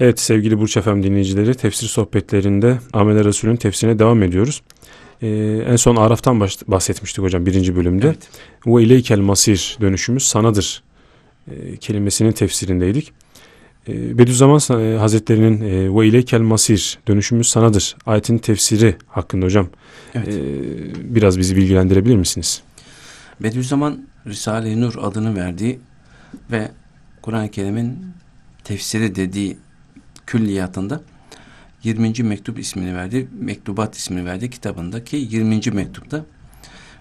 Evet sevgili Burç Efem dinleyicileri tefsir sohbetlerinde Amel Resulü'nün tefsirine devam ediyoruz. Ee, en son Araf'tan bahsetmiştik hocam birinci bölümde. Evet. Ve ileykel masir dönüşümüz sanadır e, kelimesinin tefsirindeydik. E, Bediüzzaman e, Hazretleri'nin e, ve ileykel masir dönüşümüz sanadır ayetin tefsiri hakkında hocam evet. e, biraz bizi bilgilendirebilir misiniz? Bediüzzaman Risale-i Nur adını verdiği ve Kur'an-ı Kerim'in tefsiri dediği külliyatında 20. mektup ismini verdi. Mektubat ismini verdi kitabındaki 20. mektupta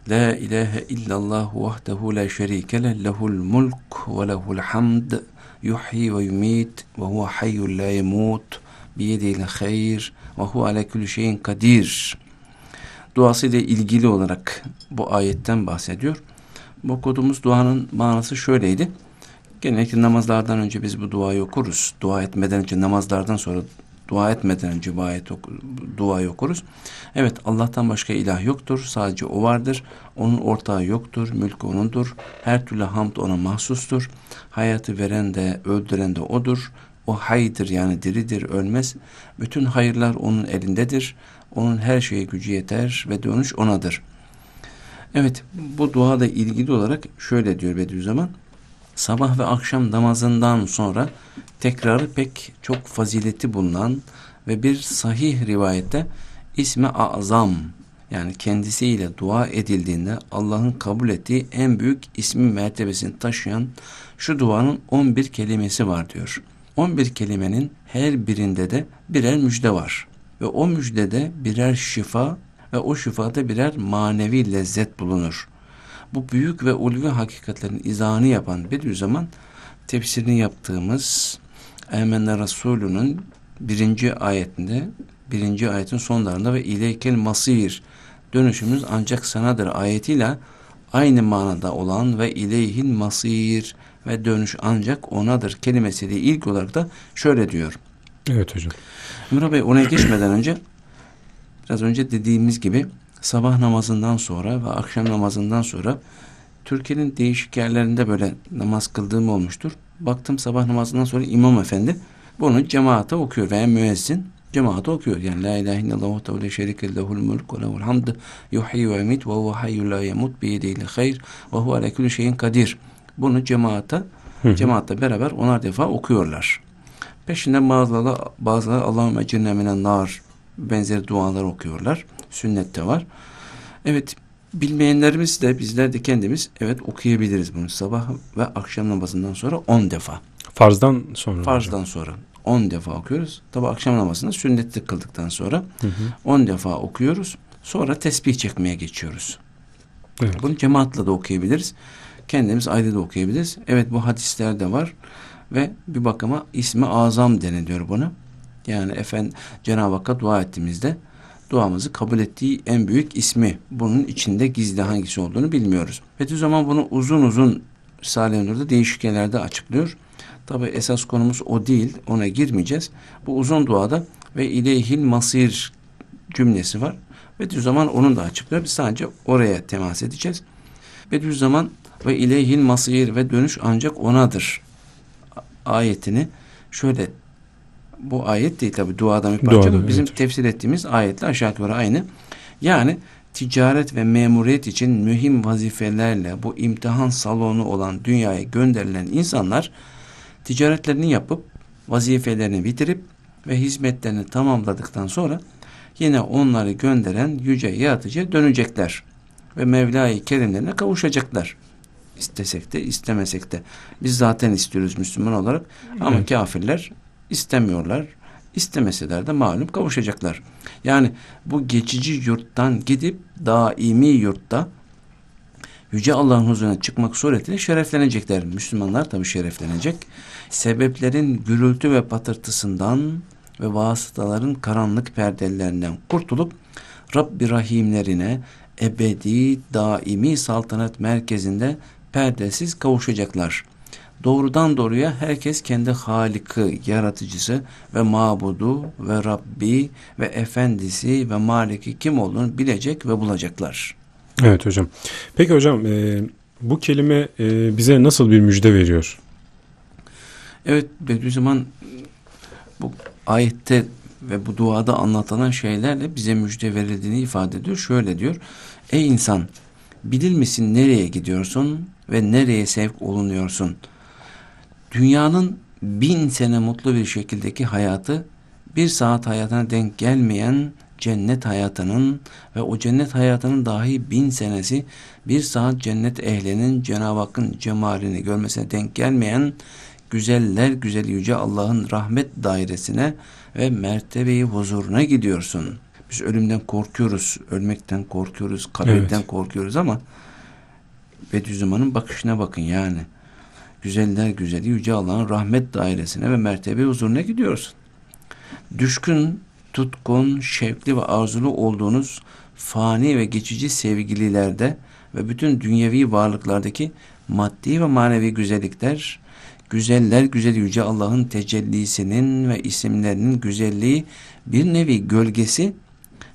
La ilahe illallah vahdehu la şerike leh lehul mulk ve lehul hamd yuhyi ve yumit ve huve hayyul la yemut biyedil hayr ve huve ala kulli şeyin kadir duası ile ilgili olarak bu ayetten bahsediyor. Bu okuduğumuz duanın manası şöyleydi. Genellikle namazlardan önce biz bu duayı okuruz. Dua etmeden önce namazlardan sonra dua etmeden önce bu ayet oku, duayı okuruz. Evet Allah'tan başka ilah yoktur. Sadece o vardır. Onun ortağı yoktur. Mülkü onundur. Her türlü hamd ona mahsustur. Hayatı veren de öldüren de odur. O haydır yani diridir, ölmez. Bütün hayırlar onun elindedir. Onun her şeye gücü yeter ve dönüş onadır. Evet bu dua da ilgili olarak şöyle diyor Bediüzzaman sabah ve akşam namazından sonra tekrarı pek çok fazileti bulunan ve bir sahih rivayette ismi azam yani kendisiyle dua edildiğinde Allah'ın kabul ettiği en büyük ismi mertebesini taşıyan şu duanın 11 kelimesi var diyor. 11 kelimenin her birinde de birer müjde var. Ve o müjdede birer şifa ve o şifada birer manevi lezzet bulunur bu büyük ve ulvi hakikatlerin izahını yapan bir zaman tefsirini yaptığımız Emenne Resulü'nün birinci ayetinde birinci ayetin sonlarında ve ileykel masir dönüşümüz ancak sanadır ayetiyle aynı manada olan ve ileyhin masir ve dönüş ancak onadır kelimesiyle ilk olarak da şöyle diyor. Evet hocam. Emre Bey oraya geçmeden önce biraz önce dediğimiz gibi sabah namazından sonra ve akşam namazından sonra Türkiye'nin değişik yerlerinde böyle namaz kıldığım olmuştur. Baktım sabah namazından sonra imam efendi bunu cemaate okuyor veya müezzin cemaate okuyor. Yani la ilahe illallah ve la şerike lehul mulk ve lehul hamd yuhyi ve yumit ve huve hayyul la yemut bi yedihi hayr ve huve ala kulli şeyin kadir. Bunu cemaate cemaatle beraber onar defa okuyorlar. Peşinden bazıları bazıları Allahümme cennemine nar benzeri dualar okuyorlar sünnette var. Evet bilmeyenlerimiz de bizler de kendimiz evet okuyabiliriz bunu sabah ve akşam namazından sonra 10 defa. Farzdan sonra. Farzdan hocam. sonra 10 defa okuyoruz. Tabi akşam namazında sünnetli kıldıktan sonra 10 defa okuyoruz. Sonra tesbih çekmeye geçiyoruz. Evet. Bunu cemaatle de okuyabiliriz. Kendimiz ayrı da okuyabiliriz. Evet bu hadislerde var ve bir bakıma ismi azam deniliyor buna. Yani efendim Cenab-ı Hakk'a dua ettiğimizde duamızı kabul ettiği en büyük ismi. Bunun içinde gizli hangisi olduğunu bilmiyoruz. Bediüzzaman bunu uzun uzun Risale-i Nur'da değişik yerlerde açıklıyor. Tabi esas konumuz o değil. Ona girmeyeceğiz. Bu uzun duada ve ileyhil masir cümlesi var. Bediüzzaman onun da açıklıyor. Biz sadece oraya temas edeceğiz. Bediüzzaman ve ileyhil masir ve dönüş ancak onadır ayetini şöyle bu ayet değil tabi duadan bir parça. Duada, Bizim evet. tefsir ettiğimiz ayetle aşağı yukarı aynı. Yani ticaret ve memuriyet için mühim vazifelerle bu imtihan salonu olan dünyaya gönderilen insanlar ticaretlerini yapıp vazifelerini bitirip ve hizmetlerini tamamladıktan sonra yine onları gönderen yüce yaratıcıya dönecekler ve Mevla-i Kerimlerine kavuşacaklar. İstesek de istemesek de. Biz zaten istiyoruz Müslüman olarak ama evet. kafirler istemiyorlar. İstemeseler de malum kavuşacaklar. Yani bu geçici yurttan gidip daimi yurtta Yüce Allah'ın huzuruna çıkmak suretiyle şereflenecekler. Müslümanlar tabi şereflenecek. Sebeplerin gürültü ve patırtısından ve vasıtaların karanlık perdelerinden kurtulup Rabbi Rahimlerine ebedi, daimi saltanat merkezinde perdesiz kavuşacaklar doğrudan doğruya herkes kendi Halik'i, yaratıcısı ve mabudu ve Rabbi ve efendisi ve maliki kim olduğunu bilecek ve bulacaklar. Evet hocam. Peki hocam e, bu kelime e, bize nasıl bir müjde veriyor? Evet Bediüzzaman bu ayette ve bu duada anlatılan şeylerle bize müjde verildiğini ifade ediyor. Şöyle diyor. Ey insan bilir misin nereye gidiyorsun ve nereye sevk olunuyorsun? Dünyanın bin sene mutlu bir şekildeki hayatı bir saat hayatına denk gelmeyen cennet hayatının ve o cennet hayatının dahi bin senesi bir saat cennet ehlinin Cenab-ı Hakk'ın cemalini görmesine denk gelmeyen güzeller güzel yüce Allah'ın rahmet dairesine ve mertebeyi huzuruna gidiyorsun. Biz ölümden korkuyoruz, ölmekten korkuyoruz, kabirden evet. korkuyoruz ama Bediüzzaman'ın bakışına bakın yani. Güzeller güzeli yüce Allah'ın rahmet dairesine ve mertebe huzuruna gidiyorsun. Düşkün, tutkun, şevkli ve arzulu olduğunuz fani ve geçici sevgililerde ve bütün dünyevi varlıklardaki maddi ve manevi güzellikler güzeller güzel yüce Allah'ın tecellisinin ve isimlerinin güzelliği bir nevi gölgesi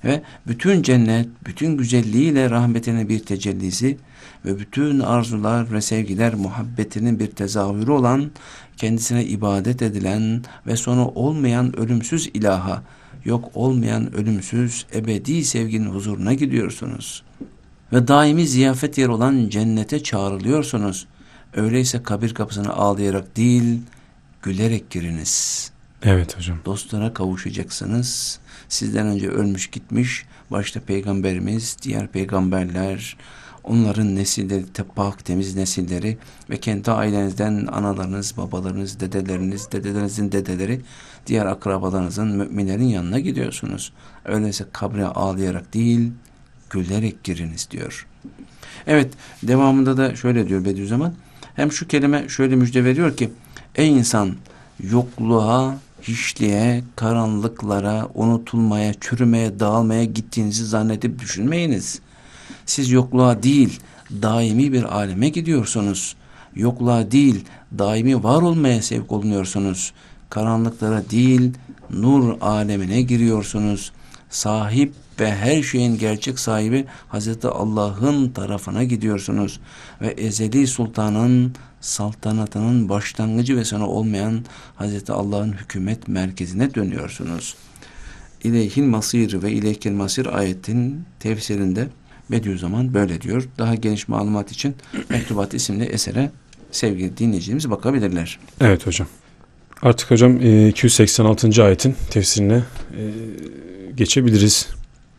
ve bütün cennet, bütün güzelliğiyle rahmetine bir tecellisi ve bütün arzular ve sevgiler muhabbetinin bir tezahürü olan, kendisine ibadet edilen ve sonu olmayan ölümsüz ilaha, yok olmayan ölümsüz ebedi sevginin huzuruna gidiyorsunuz. Ve daimi ziyafet yer olan cennete çağrılıyorsunuz. Öyleyse kabir kapısına ağlayarak değil, gülerek giriniz. Evet hocam. Dostlara kavuşacaksınız. Sizden önce ölmüş gitmiş, başta peygamberimiz, diğer peygamberler, onların nesilleri, pak temiz nesilleri ve kendi ailenizden analarınız, babalarınız, dedeleriniz, dedelerinizin dedeleri, diğer akrabalarınızın, müminlerin yanına gidiyorsunuz. Öyleyse kabre ağlayarak değil, gülerek giriniz diyor. Evet, devamında da şöyle diyor Bediüzzaman, hem şu kelime şöyle müjde veriyor ki ey insan yokluğa, hiçliğe, karanlıklara, unutulmaya, çürümeye, dağılmaya gittiğinizi zannedip düşünmeyiniz. Siz yokluğa değil, daimi bir aleme gidiyorsunuz. Yokluğa değil, daimi var olmaya sevk olunuyorsunuz. Karanlıklara değil, nur alemine giriyorsunuz. Sahip ve her şeyin gerçek sahibi Hazreti Allah'ın tarafına gidiyorsunuz ve ezeli sultanın saltanatının başlangıcı ve sonu olmayan Hazreti Allah'ın hükümet merkezine dönüyorsunuz. İleyhil masir ve ileyhil masir ayetin tefsirinde Bediüzzaman böyle diyor. Daha geniş malumat için Mektubat isimli esere sevgili dinleyicilerimiz bakabilirler. Evet hocam. Artık hocam 286. E, ayetin tefsirine e, geçebiliriz.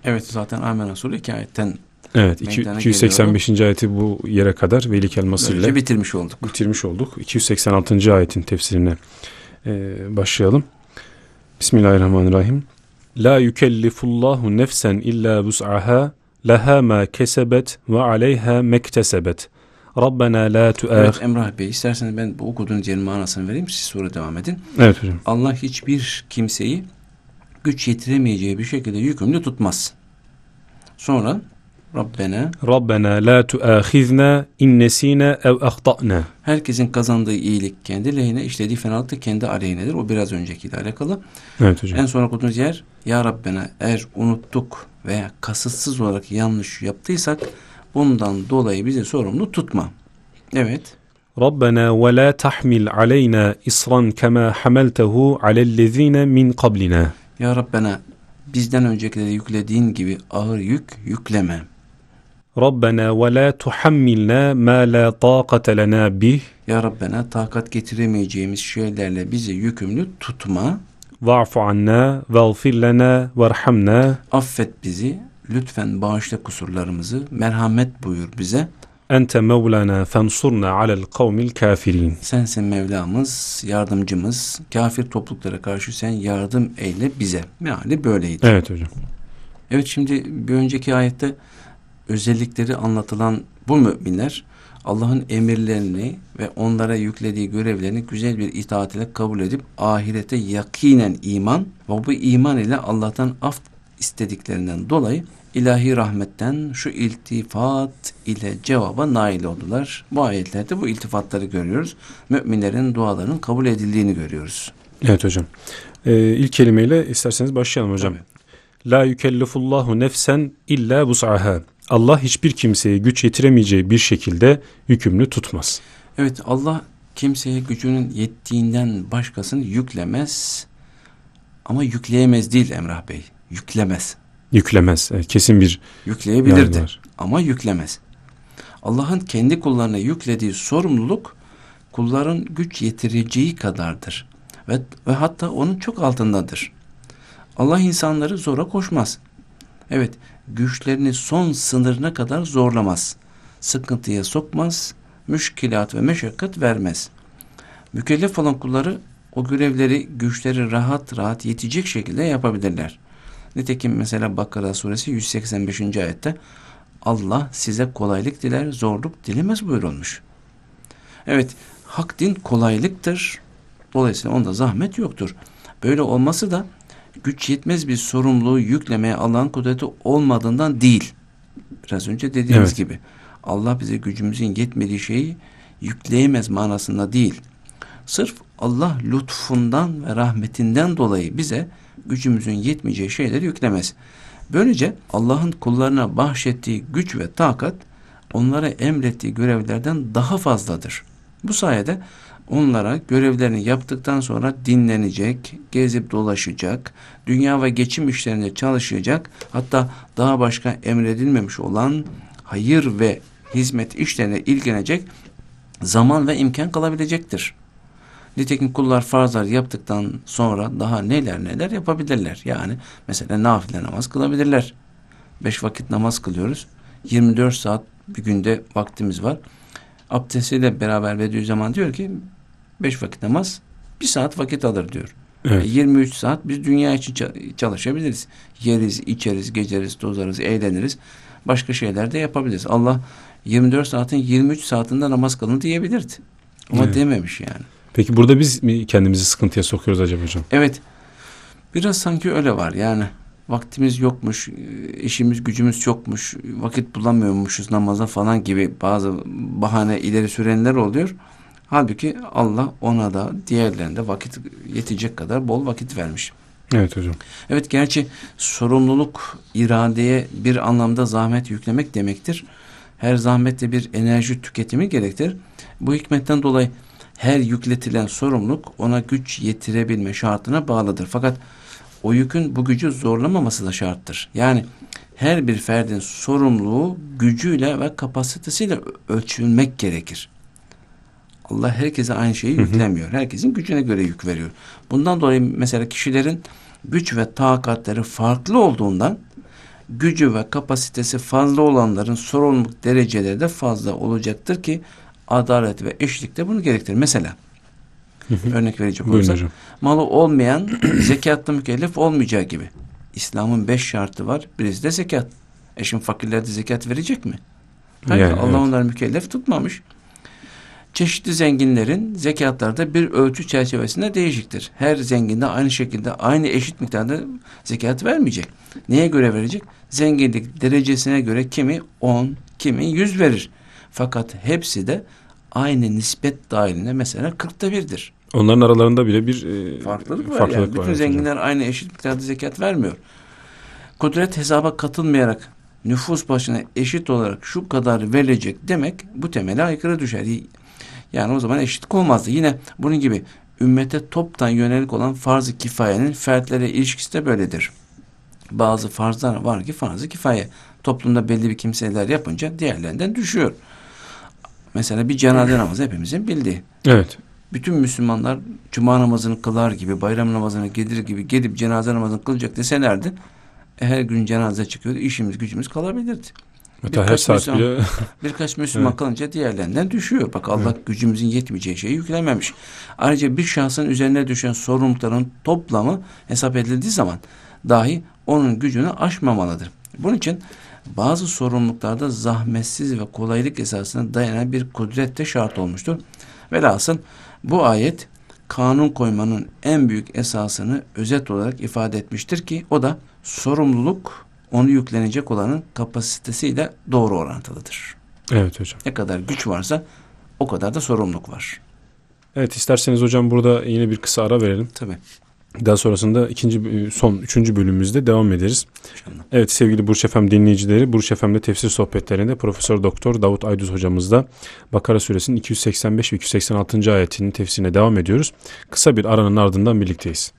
Evet zaten Amen Resulü iki ayetten Evet 285. Geliyor. ayeti bu yere kadar Velik Elmasır ile bitirmiş olduk. Bitirmiş olduk. 286. ayetin tefsirine e, başlayalım. Bismillahirrahmanirrahim. La yukellifullahu nefsen illa bus'aha leha ma kesebet ve aleyha mektesebet. Rabbena la tu'ah. Evet Emrah Bey isterseniz ben bu okuduğunuz yerin manasını vereyim siz sonra devam edin. Evet hocam. Allah hiçbir kimseyi güç yetiremeyeceği bir şekilde yükümlü tutmaz. Sonra Rabbena Rabbena la tuahizna in nesina ev ahtana. Herkesin kazandığı iyilik kendi lehine, işlediği fenalık da kendi aleyhinedir. O biraz öncekiyle alakalı. Evet hocam. En son okuduğumuz yer Ya Rabbena eğer unuttuk veya kasıtsız olarak yanlış yaptıysak bundan dolayı bizi sorumlu tutma. Evet. Rabbena ve la tahmil aleyna isran kema hamaltehu alellezine min qablina. Ya Rabbena bizden öncekilere yüklediğin gibi ağır yük yükleme. Rabbena ve la tuhammilna ma la taqate lena bih. Ya Rabbena takat getiremeyeceğimiz şeylerle bizi yükümlü tutma. Va'fu anna veğfir lena verhamna. Affet bizi, lütfen bağışla kusurlarımızı, merhamet buyur bize. Ente mevlana fensurna alel kavmil kafirin. Sensin Mevlamız, yardımcımız. Kafir topluluklara karşı sen yardım eyle bize. Meali böyleydi. Evet hocam. Evet şimdi bir önceki ayette özellikleri anlatılan bu müminler Allah'ın emirlerini ve onlara yüklediği görevlerini güzel bir itaat ile kabul edip ahirete yakinen iman ve bu iman ile Allah'tan af istediklerinden dolayı ilahi rahmetten şu iltifat ile cevaba nail oldular. Bu ayetlerde bu iltifatları görüyoruz. Müminlerin dualarının kabul edildiğini görüyoruz. Evet hocam. Ee, ilk kelimeyle isterseniz başlayalım hocam. Tabii. La yükellifullahu nefsen illa bus'aha. Allah hiçbir kimseyi güç yetiremeyeceği bir şekilde yükümlü tutmaz. Evet Allah kimseye gücünün yettiğinden başkasını yüklemez. Ama yükleyemez değil Emrah Bey. Yüklemez. Yüklemez. E, kesin bir Yükleyebilirdi ama yüklemez. Allah'ın kendi kullarına yüklediği sorumluluk kulların güç yetireceği kadardır. Ve, ve hatta onun çok altındadır. Allah insanları zora koşmaz. Evet, güçlerini son sınırına kadar zorlamaz. Sıkıntıya sokmaz, müşkilat ve meşakkat vermez. Mükellef olan kulları o görevleri, güçleri rahat rahat yetecek şekilde yapabilirler. Nitekim mesela Bakara suresi 185. ayette Allah size kolaylık diler, zorluk dilemez buyurulmuş. Evet, hak din kolaylıktır. Dolayısıyla onda zahmet yoktur. Böyle olması da güç yetmez bir sorumluluğu yüklemeye Allah'ın kudreti olmadığından değil. Biraz önce dediğimiz evet. gibi Allah bize gücümüzün yetmediği şeyi yükleyemez manasında değil. Sırf Allah lütfundan ve rahmetinden dolayı bize gücümüzün yetmeyeceği şeyleri yüklemez. Böylece Allah'ın kullarına bahşettiği güç ve takat onlara emrettiği görevlerden daha fazladır. Bu sayede onlara görevlerini yaptıktan sonra dinlenecek, gezip dolaşacak, dünya ve geçim işlerinde çalışacak, hatta daha başka emredilmemiş olan hayır ve hizmet işlerine ilgilenecek zaman ve imkan kalabilecektir. Nitekim kullar farzlar yaptıktan sonra daha neler neler yapabilirler. Yani mesela nafile namaz kılabilirler. Beş vakit namaz kılıyoruz. 24 saat bir günde vaktimiz var. Abdestiyle beraber Bediüzzaman diyor ki beş vakit namaz bir saat vakit alır diyor. Evet. 23 saat biz dünya için çalışabiliriz. Yeriz, içeriz, geceriz, tozarız, eğleniriz. Başka şeyler de yapabiliriz. Allah 24 saatin 23 saatinde namaz kılın diyebilirdi. Ama evet. dememiş yani. Peki burada biz mi kendimizi sıkıntıya sokuyoruz acaba hocam? Evet. Biraz sanki öyle var. Yani vaktimiz yokmuş, işimiz gücümüz çokmuş, vakit bulamıyormuşuz namaza falan gibi bazı bahane ileri sürenler oluyor. Halbuki Allah ona da diğerlerine de vakit yetecek kadar bol vakit vermiş. Evet hocam. Evet gerçi sorumluluk iradeye bir anlamda zahmet yüklemek demektir. Her zahmette bir enerji tüketimi gerektir. Bu hikmetten dolayı her yükletilen sorumluluk ona güç yetirebilme şartına bağlıdır. Fakat o yükün bu gücü zorlamaması da şarttır. Yani her bir ferdin sorumluluğu gücüyle ve kapasitesiyle ölçülmek gerekir. Allah herkese aynı şeyi yüklemiyor. Herkesin gücüne göre yük veriyor. Bundan dolayı mesela kişilerin güç ve takatları farklı olduğundan gücü ve kapasitesi fazla olanların sorumluluk dereceleri de fazla olacaktır ki adalet ve eşitlik de bunu gerektirir. Mesela örnek verecek olursak malı olmayan zekatlı mükellef olmayacağı gibi. İslam'ın beş şartı var. Birisi de zekat. E şimdi fakirler de zekat verecek mi? Hayır, yani, Allah evet. onları mükellef tutmamış. Çeşitli zenginlerin zekatları da bir ölçü çerçevesinde değişiktir. Her zenginde aynı şekilde aynı eşit miktarda zekat vermeyecek. Neye göre verecek? Zenginlik derecesine göre kimi 10, kimi 100 verir. Fakat hepsi de aynı nispet dahilinde mesela 40'ta birdir. Onların aralarında bile bir e, farklılık var. Farklılık yani. Bütün var zenginler hocam. aynı eşit miktarda zekat vermiyor. Kudret hesaba katılmayarak nüfus başına eşit olarak şu kadar verilecek demek bu temele aykırı düşer. Yani o zaman eşitlik olmazdı. Yine bunun gibi ümmete toptan yönelik olan farz-ı kifayenin fertlere ilişkisi de böyledir. Bazı farzlar var ki farz-ı kifaye. Toplumda belli bir kimseler yapınca diğerlerinden düşüyor. Mesela bir cenaze namazı hepimizin bildiği. Evet. Bütün Müslümanlar cuma namazını kılar gibi, bayram namazını gelir gibi gelip cenaze namazını kılacak deselerdi e, her gün cenaze çıkıyordu. işimiz gücümüz kalabilirdi. Hatta birkaç her saat Müslüman, bile... birkaç Müslüman evet. kalınca diğerlerinden düşüyor. Bak Allah evet. gücümüzün yetmeyeceği şeyi yüklememiş. Ayrıca bir şahsın üzerine düşen sorumlulukların toplamı hesap edildiği zaman dahi onun gücünü aşmamalıdır. Bunun için bazı sorumluluklarda zahmetsiz ve kolaylık esasına dayanan bir kudret de şart olmuştur. Velhasıl bu ayet kanun koymanın en büyük esasını özet olarak ifade etmiştir ki o da sorumluluk onu yüklenecek olanın kapasitesiyle doğru orantılıdır. Evet hocam. Ne kadar güç varsa o kadar da sorumluluk var. Evet isterseniz hocam burada yine bir kısa ara verelim. Tabii. Daha sonrasında ikinci son üçüncü bölümümüzde devam ederiz. İnşallah. Evet sevgili Burç Efem dinleyicileri Burç Efem'de tefsir sohbetlerinde Profesör Doktor Davut Aydüz hocamızla Bakara suresinin 285 ve 286. ayetinin tefsirine devam ediyoruz. Kısa bir aranın ardından birlikteyiz.